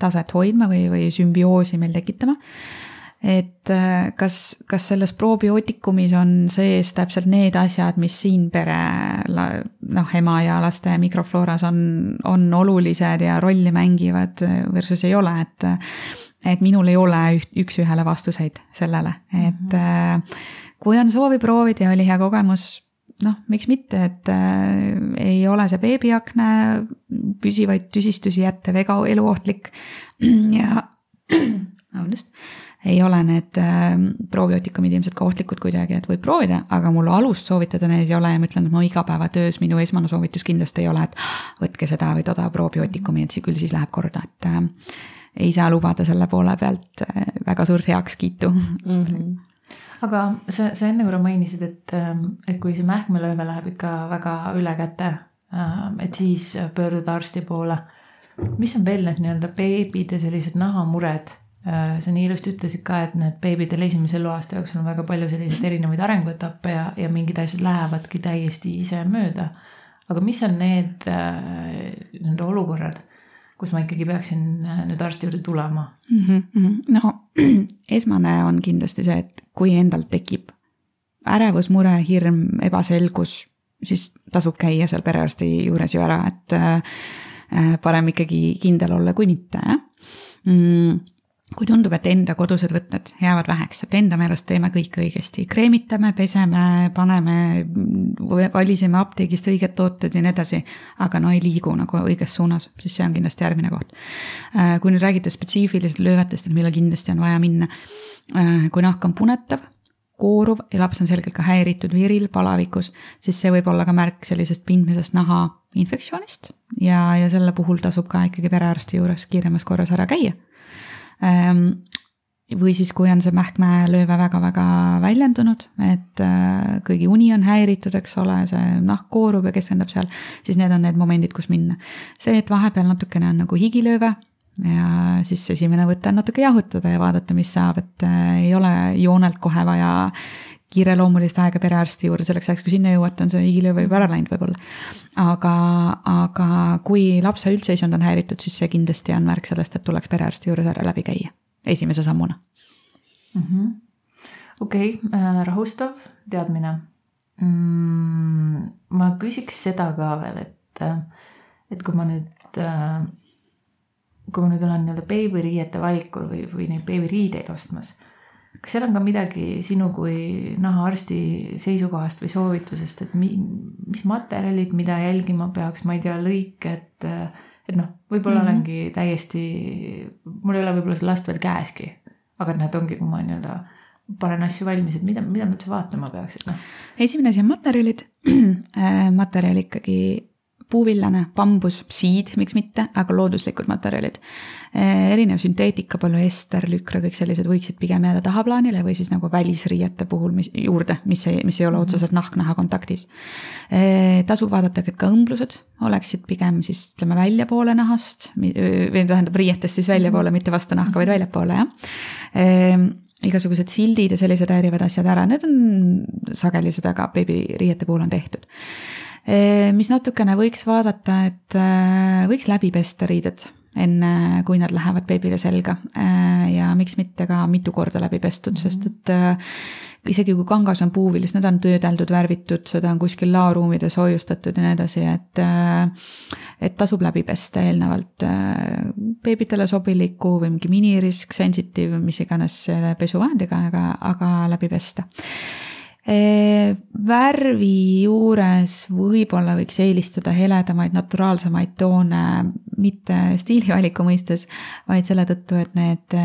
taset hoidma või, või sümbioosi meil tekitama. Et äh, kas, kas selles probiootikumis on sees täpselt need asjad, mis siin pere noh, ema ja laste mikroflooras on, on olulised ja rolli mängivad versus ei ole, et et minul ei ole üht, üks-ühele vastuseid sellele, et mm -hmm. kui on soovi proovida ja oli hea kogemus, noh, miks mitte, et äh, ei ole see beebiakne püsivaid tüsistusi jättev ega eluohtlik ja vabandust, ei ole need äh, probiootikumid ilmselt ka ohtlikud kuidagi, et võib proovida, aga mul alust soovitada neid ei ole ja ma ütlen, et mu igapäevatöös minu esmane soovitus kindlasti ei ole, et võtke seda või toda probiootikumi, et küll siis läheb korda, et äh, ei saa lubada selle poole pealt äh, väga suurt heakskiitu mm. -hmm aga sa, sa enne korra mainisid, et, ähm, et kui see mähkmelööve läheb ikka väga üle käte, ähm, et siis pöörduda arsti poole. mis on veel need nii-öelda beebide sellised nahamured? Äh, sa nii ilusti ütlesid ka, et need beebidel esimese eluaasta jooksul on väga palju selliseid erinevaid arenguetappe ja, ja mingid asjad lähevadki täiesti ise mööda. aga mis on need äh, nii-öelda olukorrad kus ma ikkagi peaksin äh, nüüd arsti juurde tulema mm? -hmm. no esmane on kindlasti see, et kui endal tekib ärevus, mure, hirm, ebaselgus, siis tasub käia seal perearsti juures ju ära, et parem ikkagi kindel olla kui mitte, jah mm kui tundub, et enda kodused võtted jäävad väheks, et enda meelest teeme kõik õigesti, kreemitame, peseme, paneme, valisime apteegist õiged tooted ja nii edasi, aga no ei liigu nagu õiges suunas, siis see on kindlasti järgmine koht. Äh, kui nüüd räägite spetsiifiliselt löövetest, et millal kindlasti on vaja minna, äh, kui nahk on punetav, kooruv ja laps on selgelt ka häiritud viril, palavikus, siis see võib olla ka märk sellisest pindmisest naha infektsioonist ja, ja selle puhul tasub ka ikkagi perearsti juures kiiremas korras ära käia või siis, kui on see mähkmelööve väga-väga väljendunud, et äh, kõigi uni on häiritud, eks ole, see nahk koorub ja keskendub seal, siis need on need momendid, kus minna. see, et vahepeal natukene on nagu higilööve ja siis esimene võte on natuke jahutada ja vaadata, mis saab, et äh, ei ole joonelt kohe vaja kiireloomulist aega perearsti juurde, selleks ajaks, kui sinna jõuate, on see higilööv juba ära läinud võib-olla. aga, aga kui lapse üldseisund on häiritud, siis see kindlasti on märk sellest, et tuleks perearsti juures ära läbi käia, esimese sammuna mm -hmm.. okei äh,, rahustav teadmine mm,. ma küsiks seda ka veel, et, et kui ma nüüd äh, kui ma nüüd olen nii-öelda beebiriiete valikul või, või neid beebiriideid ostmas kas seal on ka midagi sinu kui nahaarsti seisukohast või soovitusest, et mi, mis materjalid, mida jälgima peaks, ma ei tea, lõiked, et noh, võib-olla mm -hmm. olengi täiesti, mul ei ole võib-olla seda last veel käeski, aga näed, ongi, kui ma nii-öelda panen asju valmis, et mida, mida ma üldse vaatama peaks, et noh. esimene asi on materjalid materjal ikkagi puuvillane, bambus, siid, miks mitte, aga looduslikud materjalid. Eh, erinev sünteetika, polüester, lükra, kõik sellised võiksid pigem jääda tahaplaanile või siis nagu välisriiete puhul, mis juurde, mis ei, mis ei ole mhm. otseselt nahk-naha kontaktis. Eh, tasub vaadata, et ka õmblused oleksid pigem siis ütleme väljapoole nahast või tähendab riietest siis väljapoole, mhm. mitte vastu nahka, vaid väljapoole, jah eh, igasugused sildid ja sellised häirivad asjad ära, need on sageli seda ka beebiriiete puhul on tehtud Eh, mis natukene võiks vaadata, et võiks läbi pesta riided enne, kui nad lähevad beebile selga eh, ja miks mitte ka mitu korda läbi pestud mm, -hmm. sest et isegi kui kangas on puuvill, siis nad on töödeldud, värvitud, seda on kuskil laoruumides hoiustatud ja nii edasi, et et tasub läbi pesta eelnevalt beebidele sobiliku või mingi minirisk, sensitive, mis iganes pesuvahendiga, aga, aga läbi pesta värvi juures võib-olla võiks eelistada heledamaid, naturaalsemaid toone, mitte stiilivaliku mõistes, vaid selle tõttu, et need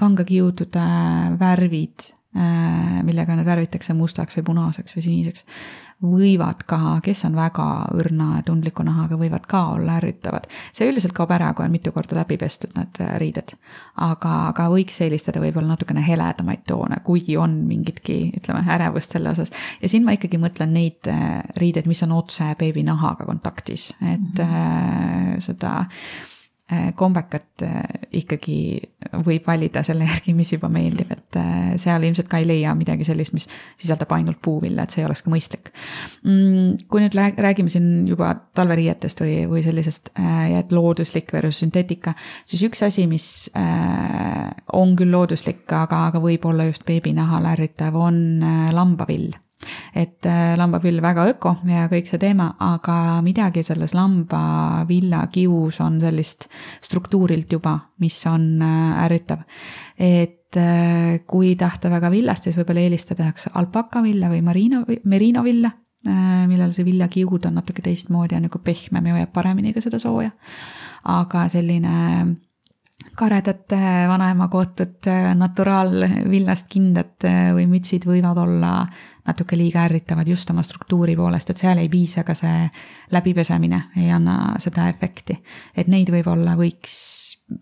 kangakiudude värvid millega need värvitakse mustaks või punaseks või siniseks, võivad ka, kes on väga õrna ja tundliku nahaga, võivad ka olla ärritavad. see üldiselt kaob ära, kui on mitu korda läbi pestud need äh, riided. aga, aga võiks eelistada võib-olla natukene heledamaid toone, kuigi on mingitki, ütleme, ärevust selle osas. ja siin ma ikkagi mõtlen neid äh, riideid, mis on otse beebi nahaga kontaktis, et mm -hmm. seda Äh, kombekat äh, ikkagi võib valida selle järgi, mis juba meeldib, et äh, seal ilmselt ka ei leia midagi sellist, mis sisaldab ainult puuvilla, et see ei oleks ka mõistlik. Mm, kui nüüd räägime siin juba talveriietest või, või sellisest, et looduslik versus sünteetika, siis üks asi, mis on küll looduslik, aga, aga võib olla just beebinahal ärritav, on lambavill et äh, lambapill väga öko ja kõik see teema, aga midagi selles lambavillakius on sellist struktuurilt juba, mis on äh, ärritav. et äh, kui tahta väga villast, siis võib-olla eelistada tehakse alpakavilla või marino, merinovilla, millel see viljakiud on natuke teistmoodi ja nagu pehmem ja hoiab paremini ka seda sooja. aga selline karedad vanaema kootud naturaalvillast kindad või mütsid võivad olla natuke liiga ärritavad just oma struktuuri poolest, et seal ei piisa ka see läbipesemine, ei anna seda efekti. et neid võib-olla võiks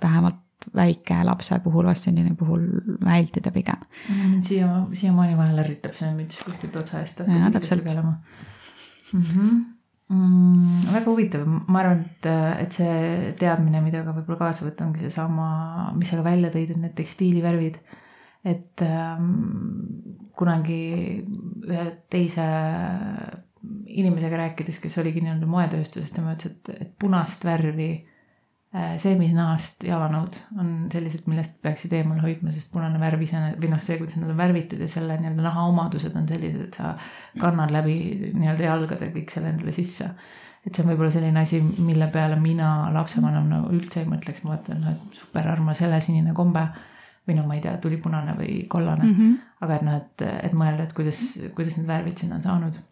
vähemalt väike lapse puhul, vastsendiini puhul vältida pigem mm,. siia, siiamaani vahel ärritab see müts kuskilt otsa eest. jaa, täpselt. Mm -hmm. Mm, väga huvitav, ma arvan, et, et see teadmine, mida ka võib-olla kaasa võtta, ongi seesama, mis sa ka välja tõid, et need tekstiilivärvid et ähm, kunagi ühe teise inimesega rääkides, kes oligi nii-öelda moetööstusest, tema ütles, et, et punast värvi äh, seemisnahast jalanõud on sellised, millest peaksid eemal hoidma, sest punane värv ise või noh, see, kuidas nad on värvitud ja selle nii-öelda naha omadused on sellised, et sa kannad läbi nii-öelda jalgade kõik selle endale sisse. et see on võib-olla selline asi, mille peale mina lapsevanemana no, üldse ei mõtleks, ma mõtlen, et super armas helesinine kombe või no ma ei tea, tulipunane või kollane mm. -hmm. aga et noh, et, et mõelda, et kuidas, kuidas need värvid sinna on saanud.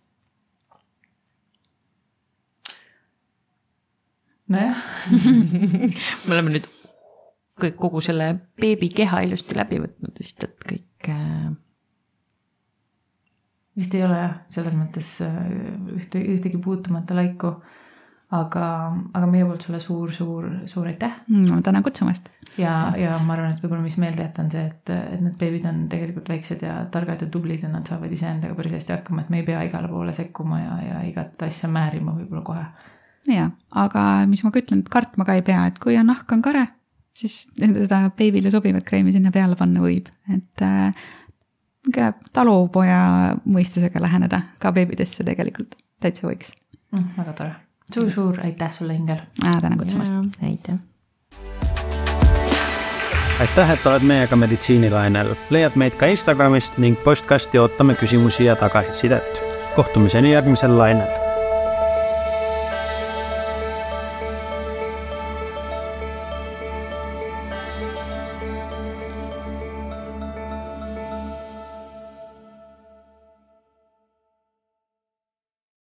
nojah me oleme nüüd kõik, kogu selle beebi keha ilusti läbi võtnud vist, et kõik äh.... vist ei ole jah, selles mõttes äh, ühte, ühtegi puutumata laiku aga, aga meie poolt sulle suur-suur, suur aitäh mm,. tänan kutsumast. ja, ja ma arvan, et võib-olla, mis meelde jätta, on see, et, et need beebid on tegelikult väiksed ja targad ja tublid ja nad saavad iseendaga päris hästi hakkama, et me ei pea igale poole sekkuma ja, ja igat asja määrima võib-olla kohe. ja, aga mis ma ka ütlen, et kartma ka ei pea, et kui on nahk on kare, siis seda beebile sobivat kreemi sinna peale panna võib, et äh, talupoja mõistusega läheneda ka beebidesse tegelikult täitsa võiks mm,. väga tore suur-suur aitäh sulle, Ingel. tänan kutsumast. aitäh. aitäh, et oled meiega meditsiinilainel. leiad meid ka Instagramist ning postkasti ootame küsimusi ja tagasisidet. kohtumiseni järgmisel lainel